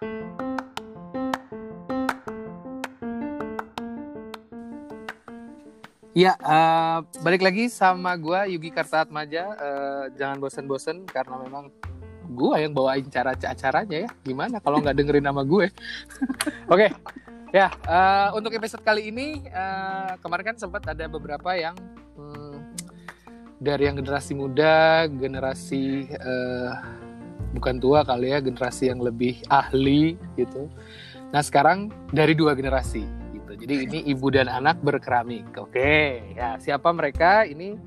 Ya, uh, balik lagi sama gue Yugi Kartaatmaja. Uh, jangan bosen-bosen karena memang gue yang bawain cara acaranya ya. Gimana kalau nggak dengerin nama gue? Oke, okay. ya uh, untuk episode kali ini uh, kemarin kan sempat ada beberapa yang hmm, dari yang generasi muda, generasi uh, bukan tua kali ya, generasi yang lebih ahli gitu. Nah sekarang dari dua generasi gitu. Jadi ini ibu dan anak berkeramik. Oke, ya siapa mereka? Ini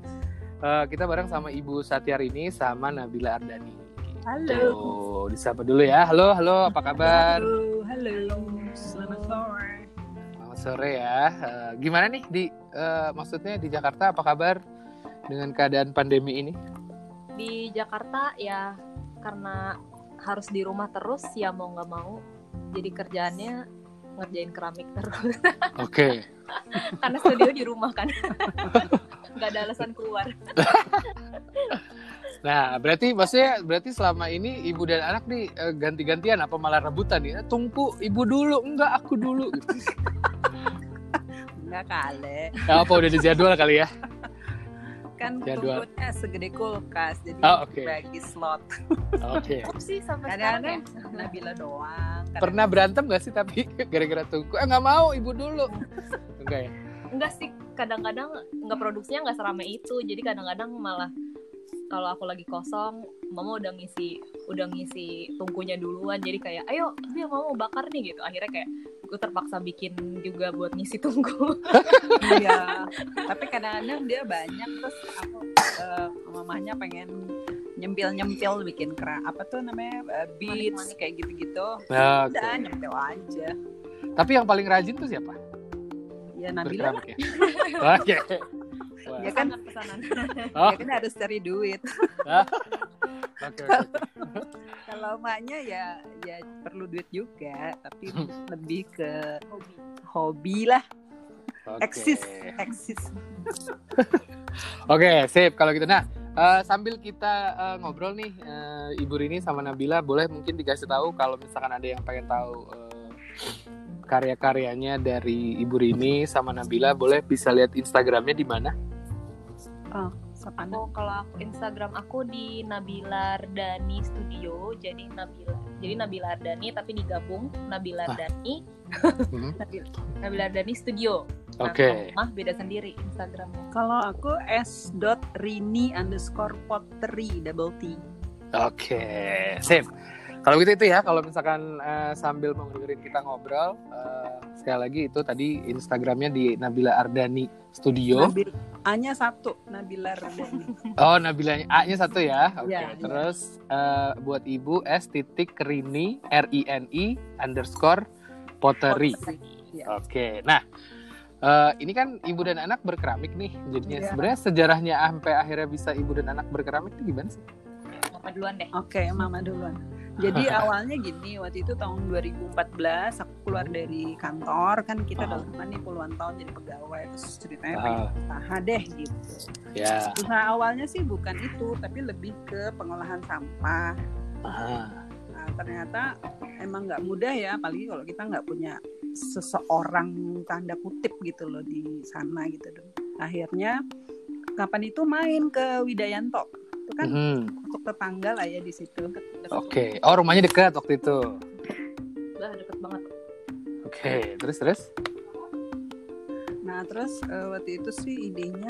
uh, kita bareng sama Ibu Satyarini sama Nabila Ardani. Halo. Tuh, disapa dulu ya. Halo, halo, apa kabar? Halo, halo. Selamat sore. Selamat sore ya. Uh, gimana nih di uh, maksudnya di Jakarta apa kabar dengan keadaan pandemi ini? Di Jakarta ya karena harus di rumah terus ya mau nggak mau jadi kerjaannya ngerjain keramik terus. Oke. Okay. Karena studio di rumah kan. Gak ada alasan keluar. nah, berarti maksudnya berarti selama ini ibu dan anak nih eh, ganti-gantian apa malah rebutan nih? Eh, tunggu ibu dulu, enggak aku dulu. enggak kali. Ya, apa udah dijadwal kali ya? Kan Jadwal. tunggunya segede kulkas jadi oh, okay. bagi slot oke okay. sih sampai kadang-kadang ya? Nabila doang kadang pernah berantem gak sih tapi gara-gara tunggu eh nggak mau ibu dulu enggak ya enggak sih kadang-kadang nggak produksinya nggak seramai itu jadi kadang-kadang malah kalau aku lagi kosong mama udah ngisi udah ngisi tungkunya duluan. Jadi kayak ayo dia mau bakar nih gitu. Akhirnya kayak gue terpaksa bikin juga buat ngisi tunggu. Iya. Tapi kadang-kadang dia banyak terus aku uh, mamanya pengen nyempil nyempil bikin kera apa tuh namanya uh, beats kayak gitu-gitu. Nah, udah okay. nyempil aja. Tapi yang paling rajin tuh siapa? Ya Nabila ya? Oke ya kan? Pesanan oh. ya kan harus cari duit. Okay, kalau maknya ya ya perlu duit juga tapi lebih ke hobi. hobi lah. Okay. eksis eksis. Oke okay, sip. Kalau gitu nah uh, sambil kita uh, ngobrol nih uh, ibu Rini sama Nabila boleh mungkin dikasih tahu kalau misalkan ada yang pengen tahu uh, karya-karyanya dari Ibu Rini sama Nabila boleh bisa lihat Instagramnya di mana? Oh, aku kalau aku Instagram aku di Nabila Ardani Studio. Jadi Nabila. Jadi Nabila Ardani tapi digabung Nabila Ardani. Hmm. Nabila Ardani Studio. Nah, Oke. Okay. Mah beda sendiri Instagramnya. Kalau aku s rini underscore pottery double T. Oke, okay. sip. Kalau gitu itu ya, kalau misalkan uh, sambil mau dengerin kita ngobrol, uh, sekali lagi itu tadi Instagramnya di Nabila Ardani Studio. Nabil, A-nya satu, Nabila Ardani. Oh, Nabila A-nya satu ya. Oke. Okay. Ya, Terus ya. Uh, buat ibu S titik Rini R I N I underscore pottery. Ya. Oke. Okay. Nah. Uh, ini kan ibu dan anak berkeramik nih, jadinya ya. sebenarnya sejarahnya sampai akhirnya bisa ibu dan anak berkeramik itu gimana sih? Mama duluan deh. Oke, okay, Mama duluan. Jadi awalnya gini, waktu itu tahun 2014 aku keluar dari kantor kan kita udah lama nih puluhan tahun jadi pegawai terus ceritanya pengen usaha deh gitu. Yeah. Usaha awalnya sih bukan itu tapi lebih ke pengolahan sampah. Nah ternyata emang nggak mudah ya, apalagi kalau kita nggak punya seseorang tanda kutip gitu loh di sana gitu. Akhirnya kapan itu main ke Widayanto itu kan mm. untuk tetangga lah ya di situ. Oke, okay. oh rumahnya dekat waktu itu. Udah deket banget. Oke, okay. terus terus? Nah terus uh, waktu itu sih idenya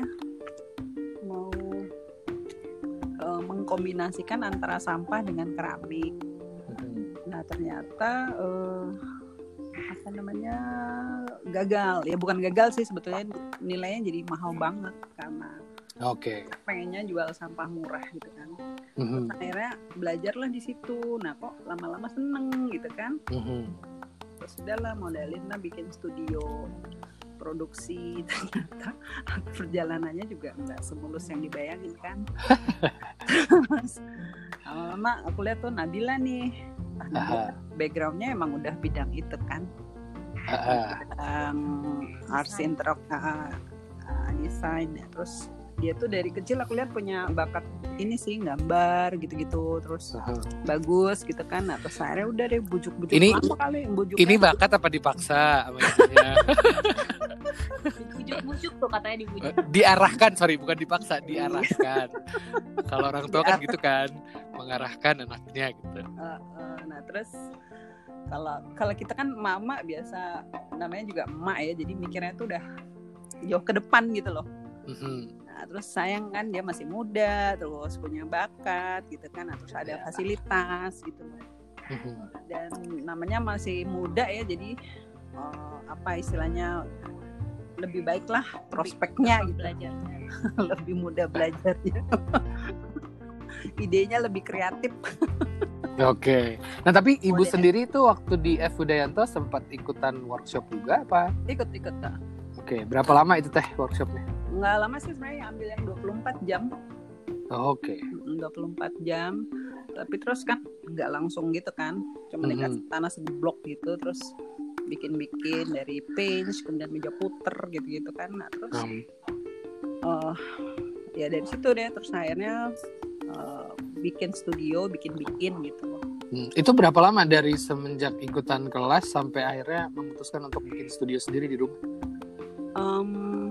mau uh, mengkombinasikan antara sampah dengan keramik. Hmm. Nah ternyata uh, apa namanya gagal ya bukan gagal sih sebetulnya nilainya jadi mahal banget karena Oke. Okay. Pengennya jual sampah murah gitu kan. Mm-hmm. akhirnya belajarlah di situ. Nah kok lama-lama seneng gitu kan. Mm-hmm. Terus udahlah modalin lah bikin studio produksi ternyata perjalanannya juga nggak semulus yang dibayangin kan. Terus lama-lama aku lihat tuh Nabila nih. Ah, Nabila, backgroundnya emang udah bidang itu kan. Um, arts interok uh, uh, desain ya. terus dia tuh dari kecil aku lihat punya bakat ini sih gambar gitu-gitu terus uh-huh. bagus gitu kan. Nah terus akhirnya udah deh bujuk-bujuk ini kali bujuk ini bakat apa dipaksa bujuk-bujuk tuh katanya dibujuk. Diarahkan sorry bukan dipaksa diarahkan. Kalau orang tua kan gitu kan mengarahkan anaknya gitu. Uh, uh, nah terus kalau kalau kita kan mama biasa namanya juga emak ya jadi mikirnya tuh udah jauh ke depan gitu loh. Mm-hmm terus sayang kan dia masih muda terus punya bakat gitu kan nah, terus ada iya. fasilitas gitu dan namanya masih muda ya jadi uh, apa istilahnya lebih baiklah prospeknya gitu belajarnya lebih mudah belajarnya idenya lebih kreatif Oke. Nah tapi ibu sendiri itu waktu di F Udayanto sempat ikutan workshop juga apa? Ikut ikut. Oke. Berapa lama itu teh workshopnya? Nggak lama sih sebenarnya ambil yang 24 jam oh, oke okay. 24 jam tapi terus kan nggak langsung gitu kan cuma mm -hmm. tanah seblok gitu terus bikin-bikin dari page kemudian meja puter gitu-gitu kan nah terus mm. uh, ya dari situ deh terus akhirnya uh, bikin studio bikin-bikin gitu Hmm. Itu berapa lama dari semenjak ikutan kelas sampai akhirnya memutuskan untuk bikin studio sendiri di rumah? Um,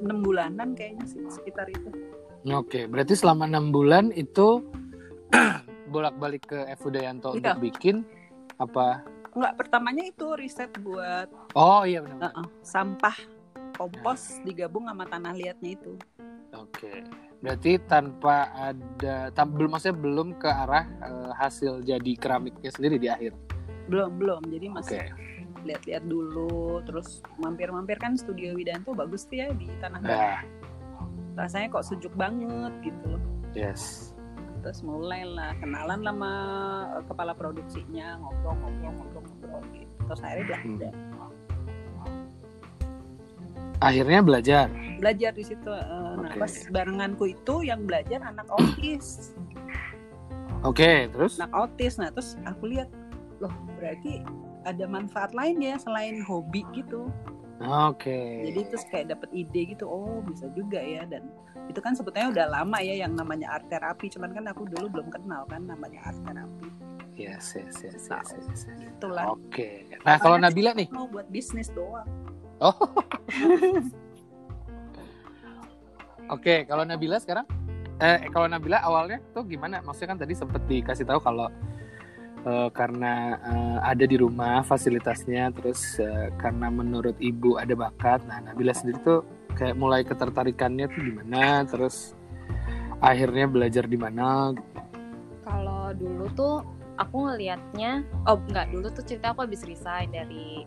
enam bulanan kayaknya sih sekitar itu. Oke, berarti selama enam bulan itu bolak-balik ke F Udayanto iya. untuk bikin apa? Enggak, pertamanya itu riset buat Oh iya benar. Uh -uh, sampah kompos ya. digabung sama tanah liatnya itu. Oke. Berarti tanpa ada tam, belum maksudnya belum ke arah uh, hasil jadi keramiknya sendiri di akhir. Belum, belum. Jadi masih okay lihat-lihat dulu. Terus mampir-mampir kan studio Widanto bagus tuh ya di tanah nah. rasanya kok sejuk banget gitu loh. Yes. Terus mulailah kenalan sama uh, kepala produksinya ngobrol-ngobrol-ngobrol-ngobrol gitu. Terus akhirnya belajar hmm. akhirnya belajar? Belajar di situ uh, okay. nah pas barenganku itu yang belajar anak autis. Oke okay, terus? Anak autis. Nah terus aku lihat loh berarti ada manfaat lain ya selain hobi gitu Oke. Okay. Jadi terus kayak dapat ide gitu, oh bisa juga ya dan itu kan sebetulnya udah lama ya yang namanya art terapi, cuman kan aku dulu belum kenal kan namanya art terapi. Yes, yes, yes, yes, yes, yes. Itulah. Oke. Okay. Nah, kalau Nabila nih mau buat bisnis doang. Oh. Oke, okay, kalau Nabila sekarang eh kalau Nabila awalnya tuh gimana? Maksudnya kan tadi sempet dikasih tahu kalau uh, karena uh, ada di rumah fasilitasnya terus uh, karena menurut ibu ada bakat. Nah Nabila sendiri tuh kayak mulai ketertarikannya tuh gimana terus akhirnya belajar di mana? Kalau dulu tuh aku ngelihatnya oh enggak dulu tuh cerita aku habis resign dari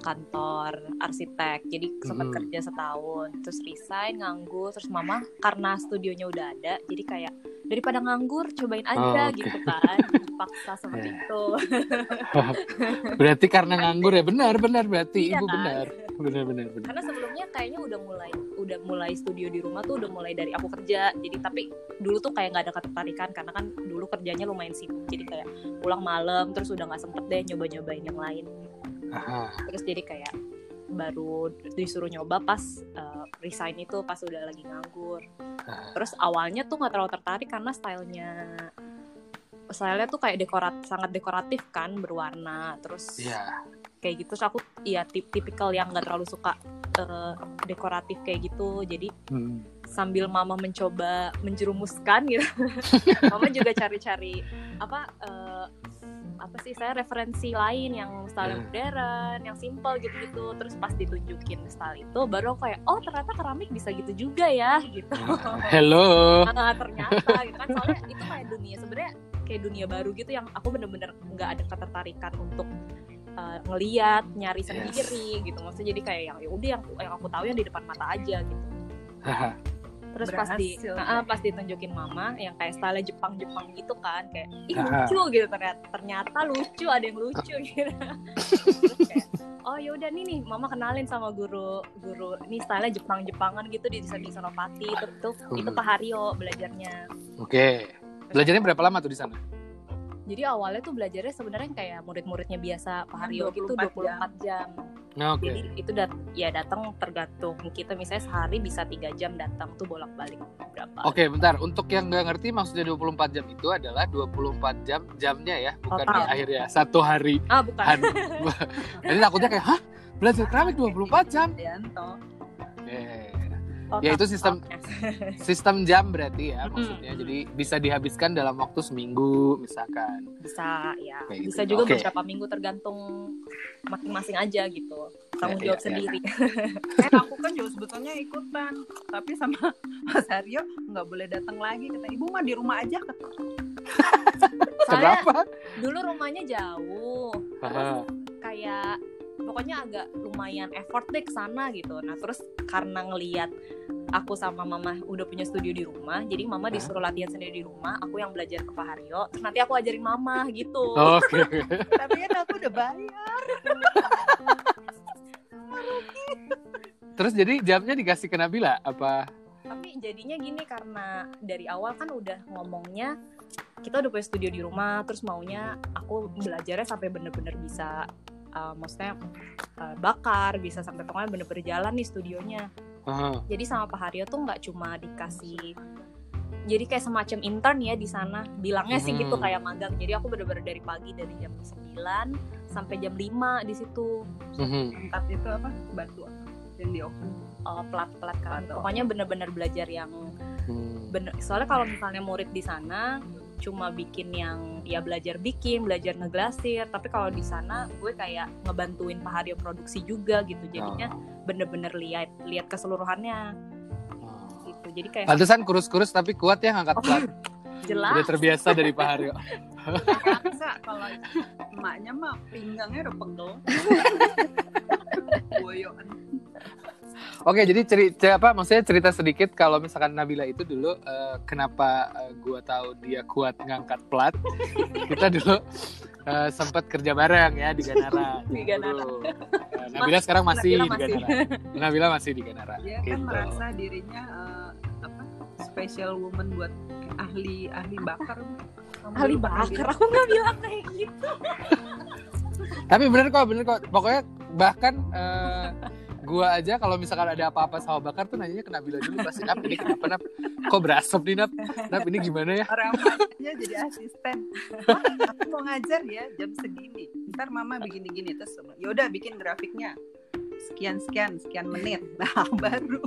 kantor arsitek. Jadi sempat hmm. kerja setahun terus resign nganggur terus mama karena studionya udah ada jadi kayak daripada nganggur cobain aja oh, okay. gitu kan. Paksa seperti yeah. itu. Berarti karena nganggur ya? Benar benar berarti iya, ibu kan? benar. Benar benar benar. Karena sebelumnya kayaknya udah mulai udah mulai studio di rumah tuh udah mulai dari aku kerja. Jadi tapi dulu tuh kayak nggak ada ketertarikan karena kan dulu kerjanya lumayan sibuk. Jadi kayak pulang malam terus udah nggak sempet deh nyoba nyobain yang lain Aha. terus jadi kayak baru disuruh nyoba pas uh, resign itu pas udah lagi nganggur Aha. terus awalnya tuh nggak terlalu tertarik karena stylenya stylenya tuh kayak dekorat sangat dekoratif kan berwarna terus yeah. kayak gitu so aku ya tip tipikal yang nggak terlalu suka uh, dekoratif kayak gitu jadi hmm. sambil mama mencoba menjerumuskan gitu mama juga cari-cari apa uh, apa sih saya referensi lain yang style yang modern, yang simple gitu-gitu. Terus pas ditunjukin style itu baru aku kayak oh ternyata keramik bisa gitu juga ya gitu. Hello. Nah, ternyata gitu kan soalnya itu kayak dunia sebenarnya kayak dunia baru gitu yang aku bener-bener nggak ada ketertarikan untuk uh, ngeliat nyari sendiri yes. gitu maksudnya jadi kayak yang ya udah yang yang aku tahu yang di depan mata aja gitu terus Berhasil, pas di ya. pas ditunjukin mama yang kayak style Jepang Jepang gitu kan kayak ih lucu gitu ternyata ternyata lucu ada yang lucu gitu. Terus kayak oh yaudah nih nih mama kenalin sama guru guru ini style Jepang Jepangan gitu di di Senopati itu itu Pak Haryo belajarnya. Oke. Okay. belajarnya berapa lama tuh di sana jadi awalnya tuh belajarnya sebenarnya kayak murid-muridnya biasa Pak Haryo gitu 24 24 jam. Nah, Oke. Jadi itu dat ya datang tergantung kita misalnya sehari bisa tiga jam datang tuh bolak-balik berapa. Oke, bentar. Untuk yang nggak ngerti maksudnya 24 jam itu adalah 24 jam jamnya ya, bukan Total. di akhirnya satu hari. Ah bukan. Jadi takutnya kayak, "Hah? Belajar keramik 24 jam?" Yanto Total. ya itu sistem Oke. sistem jam berarti ya maksudnya. Jadi bisa dihabiskan dalam waktu seminggu misalkan. bisa ya Kayak bisa gitu. juga Oke. beberapa minggu tergantung masing-masing aja gitu tanggung Ya, jawab ya, ya. sendiri eh aku kan juga sebetulnya ikutan tapi sama Mas Aryo nggak boleh datang lagi kata ibu mah di rumah aja kata soalnya Kenapa? dulu rumahnya jauh kayak pokoknya agak lumayan effort deh ke sana gitu nah terus karena ngelihat aku sama mama udah punya studio di rumah jadi mama Hah? disuruh latihan sendiri di rumah aku yang belajar ke Pak Haryo terus nanti aku ajarin mama gitu Oke. tapi kan aku udah bayar Terus jadi jamnya dikasih ke Nabila apa? tapi jadinya gini karena dari awal kan udah ngomongnya kita udah punya studio di rumah terus maunya aku belajarnya sampai bener-bener bisa uh, maksudnya uh, bakar bisa sampai pokoknya bener-bener jalan nih studionya Haha. jadi sama Pak Haryo tuh nggak cuma dikasih jadi kayak semacam intern ya di sana bilangnya sih gitu Hmm. kayak magang jadi aku bener-bener dari pagi dari jam 9 sampai jam 5 di situ Mhm. angkat itu apa batu apa yang di oven uh, plat-plat kan Plat, oh. pokoknya bener-bener belajar yang Hmm. bener soalnya kalau misalnya murid di sana cuma bikin yang ya belajar bikin belajar ngeglasir. Tapi kalau di sana gue kayak ngebantuin Pak Haryo produksi juga gitu. Jadinya bener-bener lihat lihat keseluruhannya. Oh. gitu. Jadi kayak Pantesan kurus-kurus tapi kuat ya ngangkat plat. jelas. Udah terbiasa dari Pak Haryo. Aksa kalau emaknya mah pinggangnya udah pegel. Boyoan Oke, jadi cerita apa maksudnya cerita sedikit kalau misalkan Nabila itu dulu eh, kenapa eh, gua tahu dia kuat ngangkat plat. Kita dulu eh, sempat kerja bareng ya di Ganara. Di Ganara. Eh, Nabila sekarang masih Nabila di masih. Ganara. Nabila masih di Ganara. dia kan Gitu. merasa dirinya eh, apa special woman buat ahli ahli bakar Kamu ahli bakar aku nggak bilang kayak gitu Tapi bener kok, bener kok. Pokoknya bahkan eh, gua aja kalau misalkan ada apa-apa sama bakar tuh nanyanya ke Nabila dulu pasti Nap ini kenapa Nap? Kok berasap nih Nap? Nap ini gimana ya? orang mamanya jadi asisten "Wah, aku mau ngajar ya jam segini ntar mama bikin gini terus ya udah bikin grafiknya sekian sekian sekian menit nah baru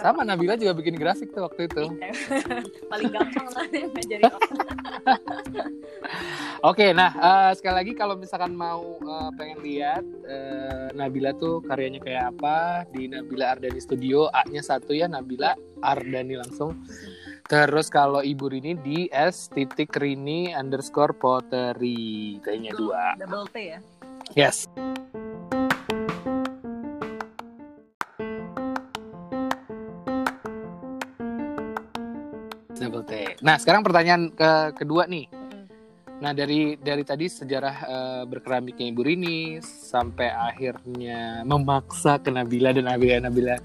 Sama Nabila juga bikin grafik tuh waktu itu. paling gampang lah ngajarin orang Oke, nah eh, sekali lagi kalau misalkan mau eh, pengen lihat eh, Nabila tuh karyanya kayak apa di Nabila Ardani Studio, A-nya satu ya Nabila Ardani langsung. Terus kalau Ibu Rini di S titik Rini underscore pottery, kayaknya dua. double T ya Yes. Nah, sekarang pertanyaan ke kedua nih. Nah, dari dari tadi sejarah eh, berkeramiknya Ibu Rini sampai akhirnya memaksa ke Nabila dan Nabila Nabila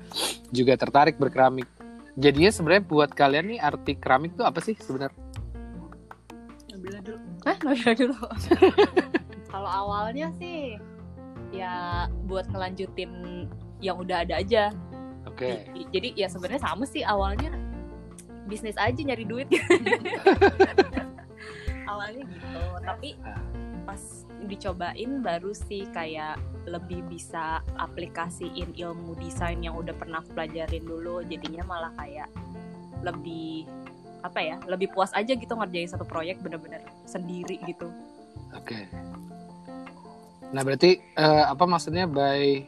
juga tertarik berkeramik. Jadinya sebenarnya buat kalian nih arti keramik tuh apa sih sebenarnya? Nabila dulu Hah, Nabila dulu. Kalau awalnya sih ya buat ngelanjutin yang udah ada aja. Oke. J- Jadi ya sebenarnya sama sih awalnya bisnis aja nyari duit. awalnya gitu, tapi pas dicobain baru sih kayak lebih bisa aplikasiin ilmu desain yang udah pernah aku pelajarin dulu jadinya malah kayak lebih apa ya lebih puas aja gitu ngerjain satu proyek bener-bener sendiri gitu Oke. Nah berarti eh, apa maksudnya by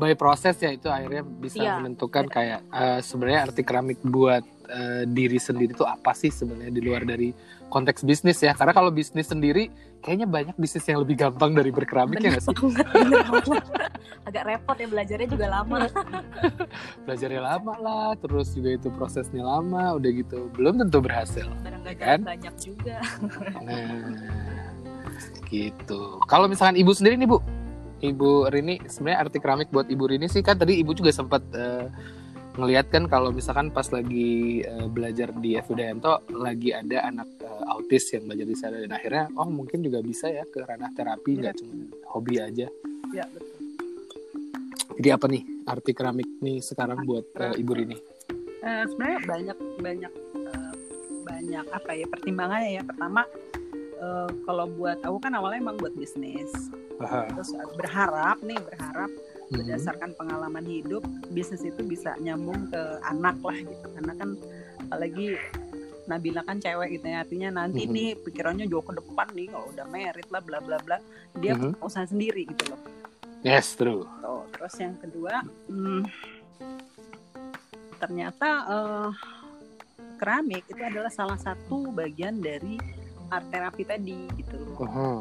by proses ya itu akhirnya bisa Iya, menentukan kayak eh, sebenarnya arti keramik buat eh, diri sendiri itu apa sih sebenarnya di luar dari konteks bisnis ya? Karena kalau bisnis sendiri kayaknya banyak bisnis yang lebih gampang dari berkeramik ya nggak sih? bener agak repot ya belajarnya juga lama Belajarnya lama lah, terus juga itu prosesnya lama, udah gitu belum tentu berhasil. kadang Kan? banyak juga Nah, gitu. Kalau misalkan ibu sendiri nih bu, ibu Rini sebenarnya arti keramik buat ibu Rini sih kan tadi ibu juga sempat eh, ngelihat kan kalau misalkan pas lagi uh, belajar di FUDNTO lagi ada anak uh, autis yang belajar di sana dan akhirnya oh mungkin juga bisa ya ke ranah terapi nggak ya. cuma hobi aja. Ya betul. Jadi apa nih arti keramik nih sekarang buat uh, ibu Rini? Uh, sebenarnya banyak banyak uh, banyak apa ya pertimbangannya ya pertama uh, kalau buat aku kan awalnya emang buat bisnis Aha. terus berharap nih berharap hmm. berdasarkan pengalaman hidup bisnis itu bisa nyambung ke anak lah gitu karena kan apalagi Nabila kan cewek gitu ya artinya nanti mm-hmm. nih pikirannya jauh ke depan nih kalau udah merit lah bla bla bla dia mm-hmm. usaha sendiri gitu loh yes true oh, terus yang kedua hmm, ternyata uh, keramik itu adalah salah satu bagian dari art terapi tadi gitu loh uh-huh.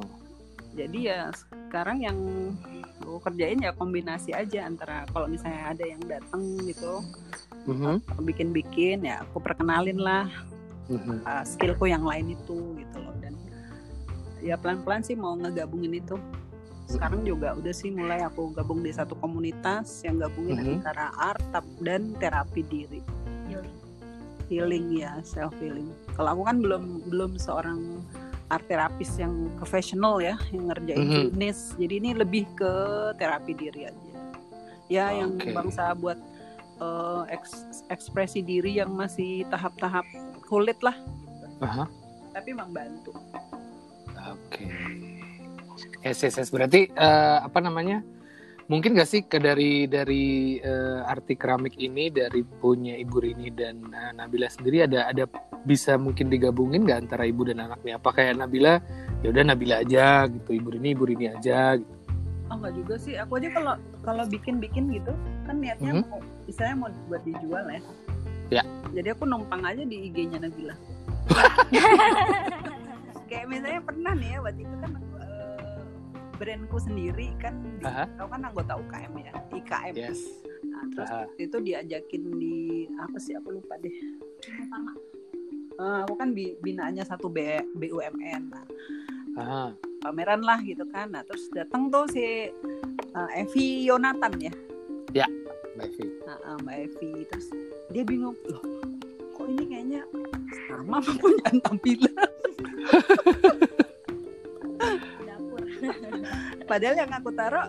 Jadi ya sekarang yang aku kerjain ya kombinasi aja antara kalau misalnya ada yang datang gitu uh-huh. bikin-bikin ya aku perkenalin lah uh-huh. uh, skillku yang lain itu gitu loh dan ya pelan-pelan sih mau ngegabungin itu sekarang juga udah sih mulai aku gabung di satu komunitas yang gabungin uh-huh. antara art dan terapi diri healing healing ya self healing kalau aku kan belum belum seorang art terapis yang profesional ya yang ngerjain mm -hmm. jadi ini lebih ke terapi diri aja ya oh, yang okay. bangsa buat uh, eks, ekspresi diri yang masih tahap-tahap kulit lah uh -huh. tapi emang bantu oke okay. yes. berarti uh, apa namanya mungkin gak sih ke dari dari uh, arti keramik ini dari punya ibu Rini dan uh, Nabila sendiri ada ada bisa mungkin digabungin gak antara ibu dan anaknya? Apa kayak Nabila ya udah Nabila aja gitu ibu Rini ibu Rini aja gitu. Oh enggak juga sih. Aku aja kalau kalau bikin bikin gitu kan niatnya mm -hmm. mau misalnya mau buat dijual ya. Ya. Jadi aku numpang aja di IG-nya Nabila. Kayak misalnya pernah nih ya waktu itu kan brandku sendiri kan uh-huh. kau kan anggota UKM ya IKM yes. nah, terus uh-huh. itu diajakin di apa sih aku lupa deh pertama uh, aku kan binaannya satu B, BUMN nah uh-huh. pameran lah gitu kan nah terus datang tuh si uh, Evi Yonatan ya ya Mbak Evi uh, uh, Mbak Evi terus dia bingung loh kok ini kayaknya sama punya tampilan padahal yang aku taruh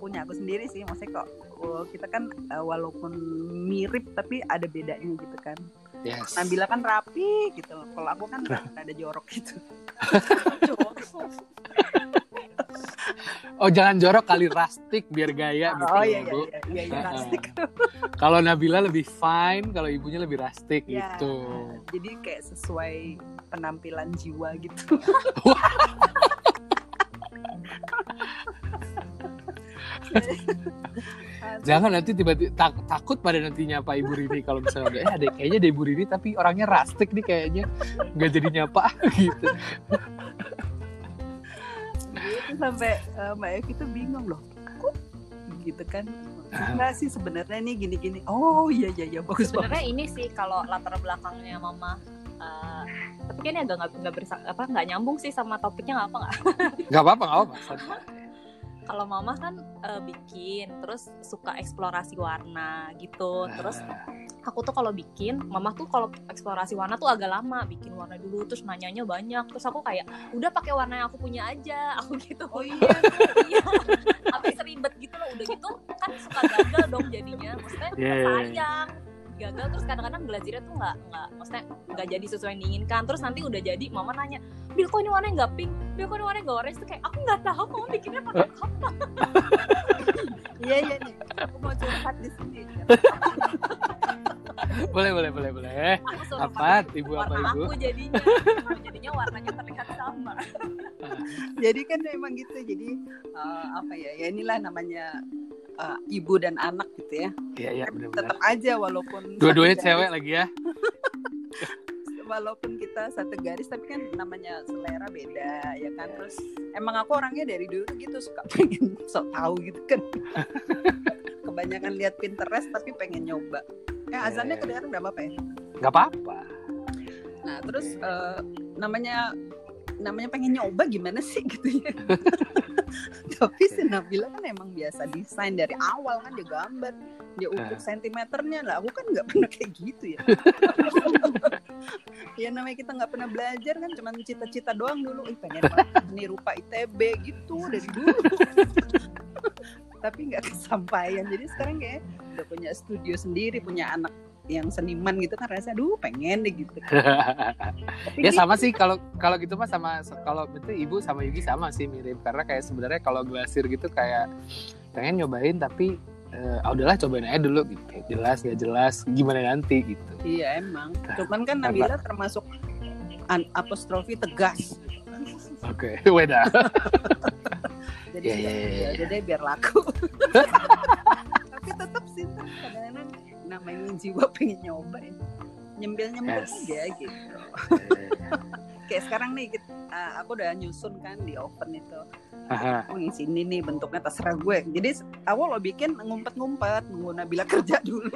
punya aku sendiri sih maksudnya kok oh, kita kan uh, walaupun mirip tapi ada bedanya gitu kan yes. Nabila kan rapi gitu kalau aku kan ada jorok gitu Oh jangan jorok kali rastik biar gaya gitu oh, iya, iya, iya, iya, iya, rastik. kalau Nabila lebih fine, kalau ibunya lebih rastik ya, gitu. Jadi kayak sesuai penampilan jiwa gitu. Jangan nanti tiba-tiba tak, takut pada nantinya Pak Ibu Rini kalau misalnya eh ada kayaknya ada Ibu Rini tapi orangnya rastik nih kayaknya nggak jadi nyapa gitu. sampai uh, Mbak Evi tuh bingung loh, kok gitu kan? Enggak sih sebenarnya nih gini-gini. Oh iya iya iya bagus Sebenarnya ini sih kalau latar belakangnya Mama uh, tapi kan agak nggak nggak apa nggak nyambung sih sama topiknya nggak apa nggak? Nggak apa-apa nggak apa-apa kalau mama kan uh, bikin terus suka eksplorasi warna gitu. Terus aku tuh kalau bikin mama tuh kalau eksplorasi warna tuh agak lama bikin warna dulu terus nanyanya banyak. Terus aku kayak udah pakai warna yang aku punya aja. Aku gitu. Oh iya. Iya. Tapi seribet gitu loh. Udah gitu kan suka gagal dong jadinya. Maksudnya yeah. Iya, iya. sayang gagal terus kadang-kadang belajarnya tuh nggak nggak maksudnya nggak jadi sesuai yang diinginkan. Terus nanti udah jadi mama nanya bil kok ini warnanya nggak pink? Bil kok ini warnanya nggak orange? Tuh kayak aku nggak tahu mama bikinnya pakai apa? Iya iya nih aku mau curhat di sini. Boleh boleh boleh boleh. Apa? Ibu apa ibu? aku jadinya. Jadinya warnanya terlihat sama. Jadi kan memang gitu. Jadi uh, apa ya ya inilah namanya uh, ibu dan anak gitu ya. Iya iya benar Tetap aja walaupun dua-duanya cewek lagi ya. walaupun kita satu garis tapi kan namanya selera beda ya kan? Terus emang aku orangnya dari dulu gitu suka pengen sok tahu gitu kan. Kebanyakan lihat Pinterest tapi pengen nyoba. Ya azannya kedengaran nggak apa-apa ya nggak apa-apa. Nah terus uh, namanya namanya pengen nyoba gimana sih gitu ya. Tapi si Nabila kan emang biasa desain dari awal kan dia gambar dia ukur sentimeternya. Lah aku kan nggak pernah kayak gitu ya. Ya namanya kita nggak pernah belajar kan cuma cita-cita doang dulu. Ih pengen nih rupa ITB gitu dari dulu. Tapi nggak kesampaian. Jadi sekarang kayak udah punya studio sendiri punya anak yang seniman gitu kan rasanya aduh pengen deh gitu. Ya sama sih kalau kalau gitu mah sama kalau itu ibu sama Yugi sama sih mirip. Karena kayak sebenarnya kalau glasir gitu kayak pengen nyobain tapi uh, udahlah cobain aja dulu gitu. Jelas nggak jelas gimana nanti gitu. Iya emang. Cuman kan Nabila termasuk apostrofi tegas. Oke okay. weda. Jadi yeah, yeah, yeah. ya udah biar laku. Tapi tetap sih kadang-kadang namanya jiwa pengen nyobain. Nyempil nyempil yes. aja gitu. Kayak sekarang nih kita, uh, aku udah nyusun kan di oven itu. Aha. oh yang sini nih bentuknya terserah gue. Jadi awal lo bikin ngumpet-ngumpet nunggu Nabila kerja dulu.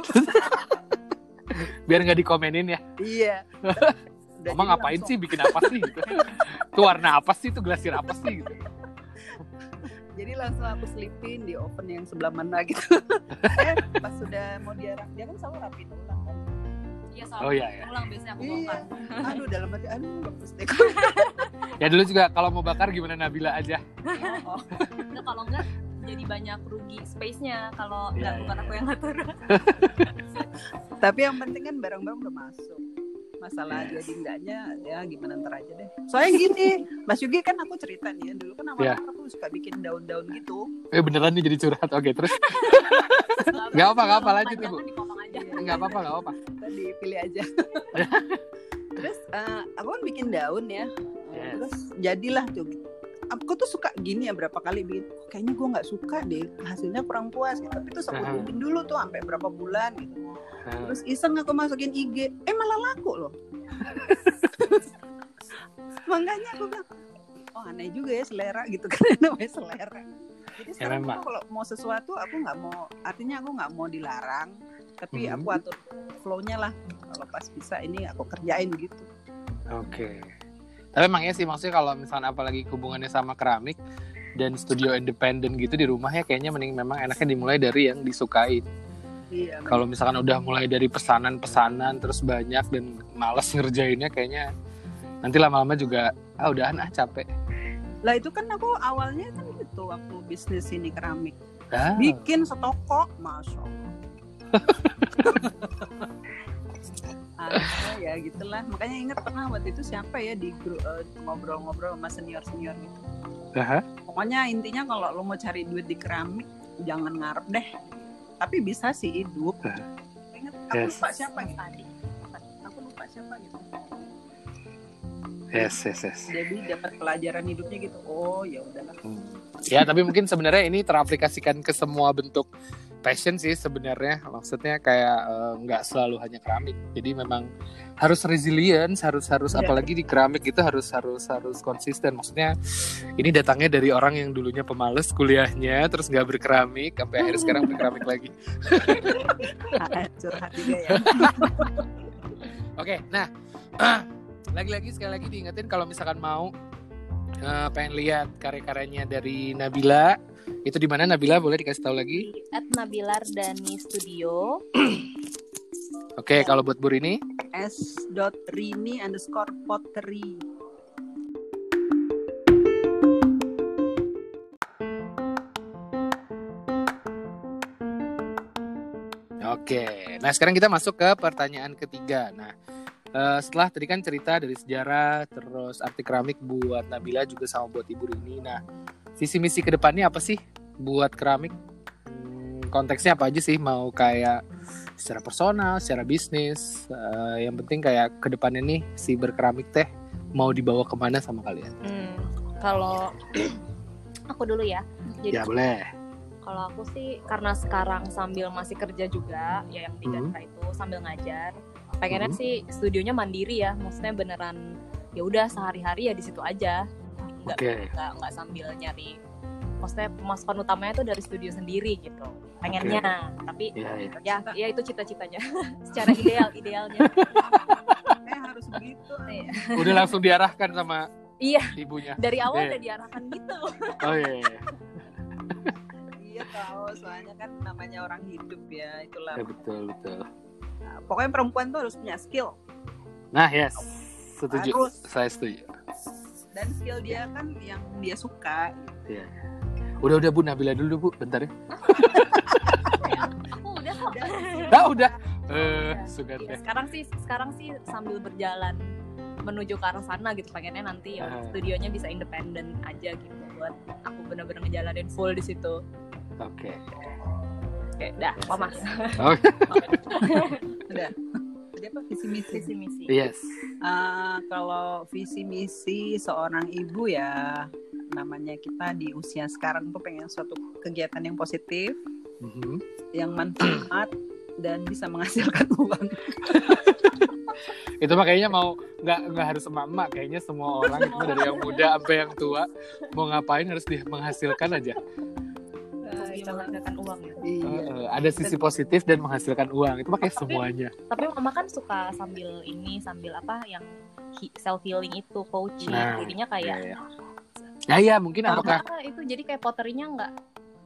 Biar nggak dikomenin ya. Iya. Emang ngapain langsung. sih bikin apa sih gitu? Itu warna apa sih? Itu glasir apa sih gitu jadi langsung aku selipin di oven yang sebelah mana gitu eh pas sudah mau dia dia kan selalu rapi ulang kan Iya, oh iya, iya. ulang biasanya aku bongkar. Iya. Aduh, dalam hati, aduh, bagus deh. ya dulu juga kalau mau bakar gimana Nabila aja. Oh, oh. Nggak, kalau enggak jadi banyak rugi space-nya kalau yeah, nggak yeah. bukan aku yang ngatur. Tapi yang penting kan barang-barang udah masuk masalah yes. jadi enggaknya ya gimana ntar aja deh. Soalnya gini Mas Yugi kan aku cerita nih ya dulu kan awal yeah. aku suka bikin daun-daun gitu. Eh beneran nih jadi curhat? Oke terus? Nggak apa nggak apa lanjut ibu. nggak apa apa nggak apa tadi pilih aja. Terus uh, aku kan bikin daun ya. Yes. terus jadilah tuh aku tuh suka gini ya berapa kali bikin kayaknya gue nggak suka deh hasilnya kurang puas gitu. Tapi terus aku bikin dulu tuh sampai berapa bulan gitu. Terus iseng aku masukin IG eh malah laku loh. Makanya aku bilang oh aneh juga ya selera gitu kan namanya selera. Jadi ya, sekarang ya, kalau mau sesuatu aku nggak mau artinya aku nggak mau dilarang tapi hmm. aku atur flownya lah. Kalau pas bisa ini aku kerjain gitu. Oke. okay. Tapi emangnya sih maksudnya kalau misalnya apalagi hubungannya sama keramik dan studio independen gitu di rumah ya kayaknya mending memang enaknya dimulai dari yang disukai Iya, kalau misalkan udah mulai dari pesanan-pesanan terus banyak dan males ngerjainnya kayaknya nanti lama-lama juga ah udahan ah capek. Lah itu kan aku awalnya kan gitu waktu bisnis ini keramik. Ah. Bikin setoko, masya Allah. ya gitulah. Makanya ingat pernah waktu itu siapa ya di uh, ngobrol-ngobrol sama senior-senior gitu. Uh-huh. Pokoknya intinya kalau lo mau cari duit di keramik jangan ngarep deh tapi bisa sih hidup ingat aku yes. lupa siapa gitu tadi aku lupa siapa gitu yes yes yes jadi dapat pelajaran hidupnya gitu oh ya udahlah hmm. ya tapi mungkin sebenarnya ini teraplikasikan ke semua bentuk passion sih sebenarnya. Maksudnya kayak eh, nggak uh, selalu hanya keramik. Jadi memang harus resilience harus harus ya. apalagi di keramik itu harus harus harus konsisten. Maksudnya ini datangnya dari orang yang dulunya pemalas kuliahnya terus nggak berkeramik sampai akhirnya sekarang berkeramik lagi. Curhat juga ya. Oke nah lagi-lagi sekali lagi diingetin kalau misalkan mau uh, pengen lihat karya-karyanya dari Nabila itu di mana Nabila boleh dikasih tahu lagi? At Nabilar Dani Studio. Oke, okay, kalau buat Bu Rini? S. Rini underscore pottery. Oke, nah sekarang kita masuk ke pertanyaan ketiga. Nah, uh, setelah tadi kan cerita dari sejarah, terus arti keramik buat Nabila juga sama buat Ibu Rini. Nah, visi misi ke depannya apa sih buat keramik? Hmm, konteksnya apa aja sih? Mau kayak secara personal secara bisnis uh, yang penting kayak ke depannya nih si berkeramik teh mau dibawa ke mana sama kalian? Hmm, kalau aku dulu ya. Jadi ya boleh. kalau aku sih karena sekarang sambil masih kerja juga ya yang di hmm. itu sambil ngajar pengennya hmm. sih studionya mandiri ya. Maksudnya beneran ya udah sehari-hari ya di situ aja nggak okay. nggak nggak sambil nyari maksudnya pemasukan utamanya itu dari studio sendiri gitu pengennya. Okay. tapi yeah, yeah. ya ya itu cita-citanya secara ideal idealnya. Eh harus begitu. Iya. udah langsung diarahkan sama iya. ibunya. Dari awal udah diarahkan gitu. Oh iya, iya. iya tahu soalnya kan namanya orang hidup ya itulah. Ya, betul betul. Nah, pokoknya perempuan tuh harus punya skill. Nah yes. Setuju. Harus. saya setuju dan skill dia kan yang dia suka. Iya. udah udah bu Nabila dulu bu. Bentar ya. Aku udah kok. Ah udah. Eh Iya, sugar deh sekarang sih sekarang sih sambil berjalan menuju ke arah sana gitu pengennya nanti ya Ah. studionya bisa independen aja gitu buat aku bener-bener ngejalanin full di situ. Oke. Kayak dah mama oke. Udah jadi apa visi misi. Visi misi. Yes. Ah, kalau visi misi seorang ibu ya namanya kita di usia sekarang tuh pengen suatu kegiatan yang positif Mhm. yang manfaat dan bisa menghasilkan uang. Itu mah kayaknya mau nggak nggak harus emak-emak. Kayaknya semua orang itu dari yang muda sampai yang tua mau ngapain harus dia menghasilkan aja bisa menghasilkan uang ya. iya. Eh, ada sisi positif dan menghasilkan uang itu kayak semuanya. tapi mama kan suka sambil ini sambil apa yang self healing itu coaching. Nah, jadinya kayak ya ya ya, ya mungkin apakah Ah, itu? Jadi kayak potterinya nggak?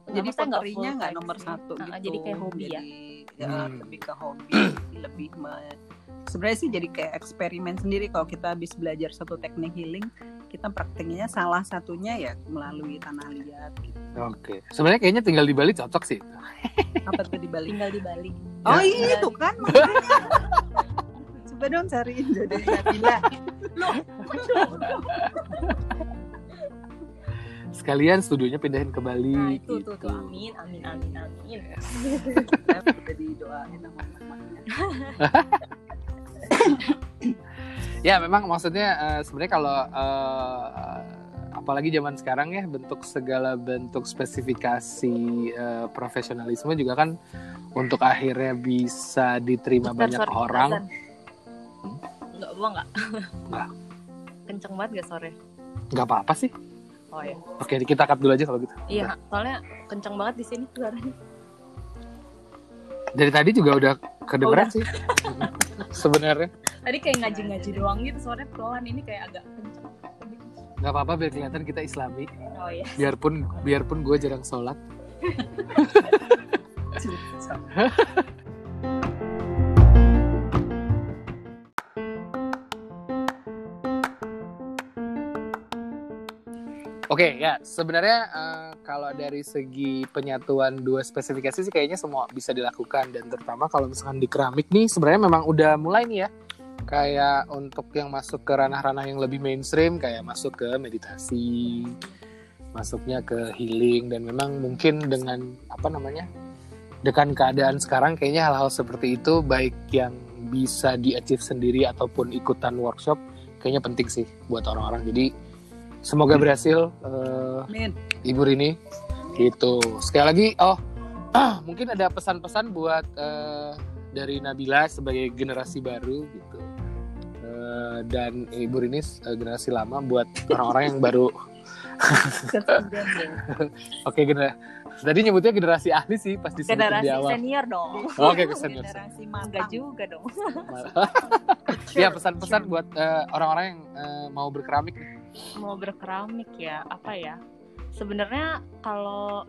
Jadi maksudnya nggak potterinya full nggak nomor satu Ah, gitu. jadi kayak hobi ya? Jadi, ya, Hmm. lebih ke hobi lebih me- sebenarnya sih jadi kayak eksperimen sendiri kalau kita habis belajar satu teknik healing kita prakteknya salah satunya ya melalui tanah liat gitu. oke. Sebenarnya kayaknya tinggal di Bali cocok sih apa tuh di Bali? Tinggal di Bali. Oh Ya. iya itu kan makanya. coba dong cariin jodoh Nabila sekalian studionya pindahin ke Bali nah itu tuh gitu. tuh amin amin amin. Amin Saya udah didoain sama mamanya ya memang maksudnya eh, sebenarnya kalau eh, apalagi zaman sekarang ya bentuk segala bentuk spesifikasi eh, profesionalisme juga kan untuk akhirnya bisa diterima Bentar, banyak sorry, orang. Azan. nggak gua nggak. Nggak. kenceng banget gak sore nggak apa-apa sih. Oh ya oke kita cut dulu aja kalau gitu. Iya soalnya kenceng banget di sini suaranya. Dari tadi juga udah. kedengeran sih. Sebenarnya tadi kayak ngaji-ngaji doang gitu suaranya pelan ini kayak agak kenceng nggak apa-apa biar kelihatan kita islami. Oh iya. Biarpun biarpun gue jarang sholat. Oke ya sebenarnya eh, kalau dari segi penyatuan dua spesifikasi sih kayaknya semua bisa dilakukan. Dan terutama kalau misalkan di keramik nih sebenarnya memang udah mulai nih ya kayak untuk yang masuk ke ranah-ranah yang lebih mainstream kayak masuk ke meditasi masuknya ke healing dan memang mungkin dengan apa namanya dengan keadaan sekarang kayaknya hal-hal seperti itu baik yang bisa di achieve sendiri ataupun ikutan workshop kayaknya penting sih buat orang-orang. Jadi semoga berhasil Amin. Ibu Rini. Gitu. Sekali lagi oh mungkin ada pesan-pesan buat eh, dari Nabila sebagai generasi baru gitu Eh, dan Ibu Rini eh, generasi lama buat orang-orang yang baru. Deh. oke gener tadi nyebutnya generasi ahli sih pas disebutin generasi di awal. senior dong. Oke kesan generasi enggak matang juga dong. Ya pesan-pesan buat eh, orang-orang yang eh, mau berkeramik mau berkeramik ya apa ya? Sebenarnya kalau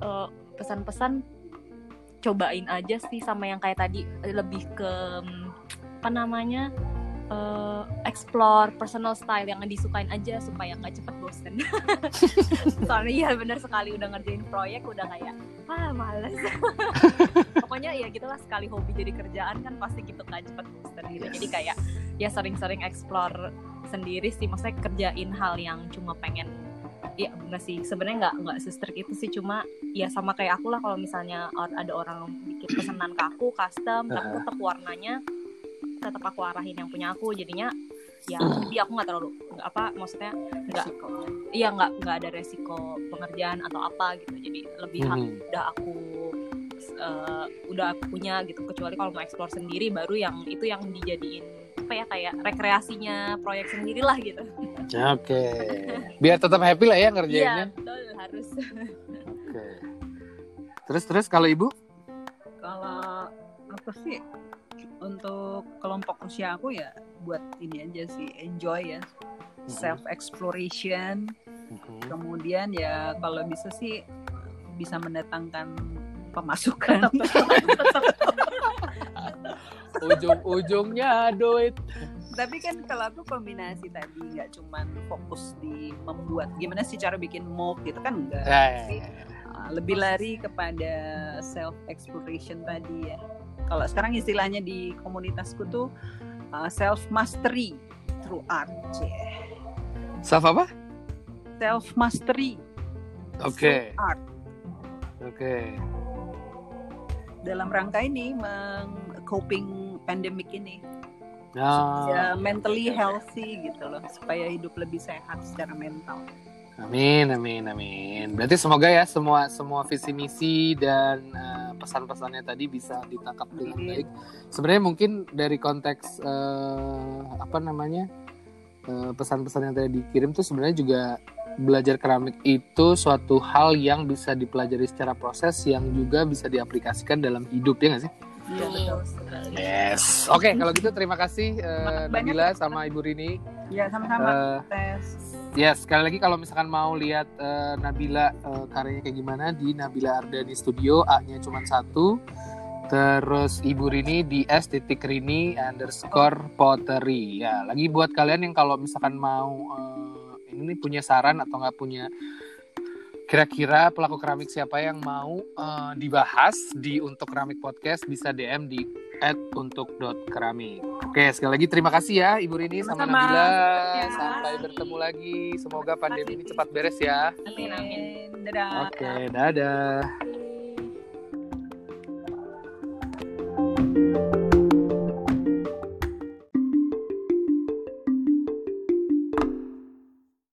eh, pesan-pesan cobain aja sih sama yang kayak tadi. Lebih ke apa namanya eh, explore personal style yang disukain aja supaya nggak cepet bosen soalnya iya bener sekali udah ngerjain proyek udah kayak ah males pokoknya ya gitulah sekali hobi jadi kerjaan kan pasti gitu kan cepet bosen gitu Yes. jadi kayak ya sering-sering explore sendiri sih maksudnya kerjain hal yang cuma pengen ya enggak sih sebenarnya nggak nggak sestrik itu sih cuma ya sama kayak aku lah kalau misalnya ada orang bikin pesanan ke aku custom tapi Ah. tetap warnanya tetap aku arahin yang punya aku jadinya ya tapi aku nggak terlalu nggak apa maksudnya nggak iya nggak nggak ada resiko pengerjaan atau apa gitu. Jadi lebih hak Mhm. udah aku eh, udah aku punya gitu. Kecuali kalau mau explore sendiri baru yang itu yang dijadiin apa ya kayak rekreasinya proyek sendiri lah gitu oke. Biar tetap happy lah ya iya ngerjainnya. betul harus. Oke. Terus terus kalau ibu? Kalau apa sih untuk kelompok usia aku ya buat ini aja sih enjoy ya. Self exploration kemudian ya kalau bisa sih bisa mendatangkan pemasukan. Ujung-ujungnya duit. Tapi kan kalau aku kombinasi tadi nggak cuman fokus di membuat gimana sih cara bikin mock gitu kan enggak ya, ya, ya. Uh, lebih lari kepada self exploration tadi ya kalau sekarang istilahnya di komunitasku tuh uh, self mastery through art yeah. self apa self mastery oke okay. art oke okay. dalam rangka ini meng coping pandemic ini ya mentally healthy gitu loh supaya hidup lebih sehat secara mental. Amin, amin, amin. Berarti semoga ya semua semua visi misi dan uh, pesan-pesannya tadi bisa ditangkap dengan baik. Sebenarnya mungkin dari konteks uh, apa namanya uh, pesan-pesan yang tadi dikirim tuh sebenarnya juga belajar keramik itu suatu hal yang bisa dipelajari secara proses yang juga bisa diaplikasikan dalam hidup ya nggak sih? Iya betul. Yes. Oke, okay, kalau gitu terima kasih uh, Nabila sama Ibu Rini. Ya sama-sama. Uh, tes. Yes, sekali lagi kalau misalkan mau lihat uh, Nabila uh, karyanya kayak gimana di Nabila Ardani Studio, A-nya cuma satu. Terus Ibu Rini di S titik Rini underscore pottery. Ya, lagi buat kalian yang kalau misalkan mau uh, ini punya saran atau nggak punya kira-kira pelaku keramik siapa yang mau uh, dibahas di untuk keramik podcast bisa DM di at untuk dot keramik. Oke sekali lagi terima kasih ya Ibu Rini sama, sama Nabila. Ya. Sampai bertemu lagi. Semoga pandemi ini cepat beres ya. Amin amin. Dadah. Oke dadah.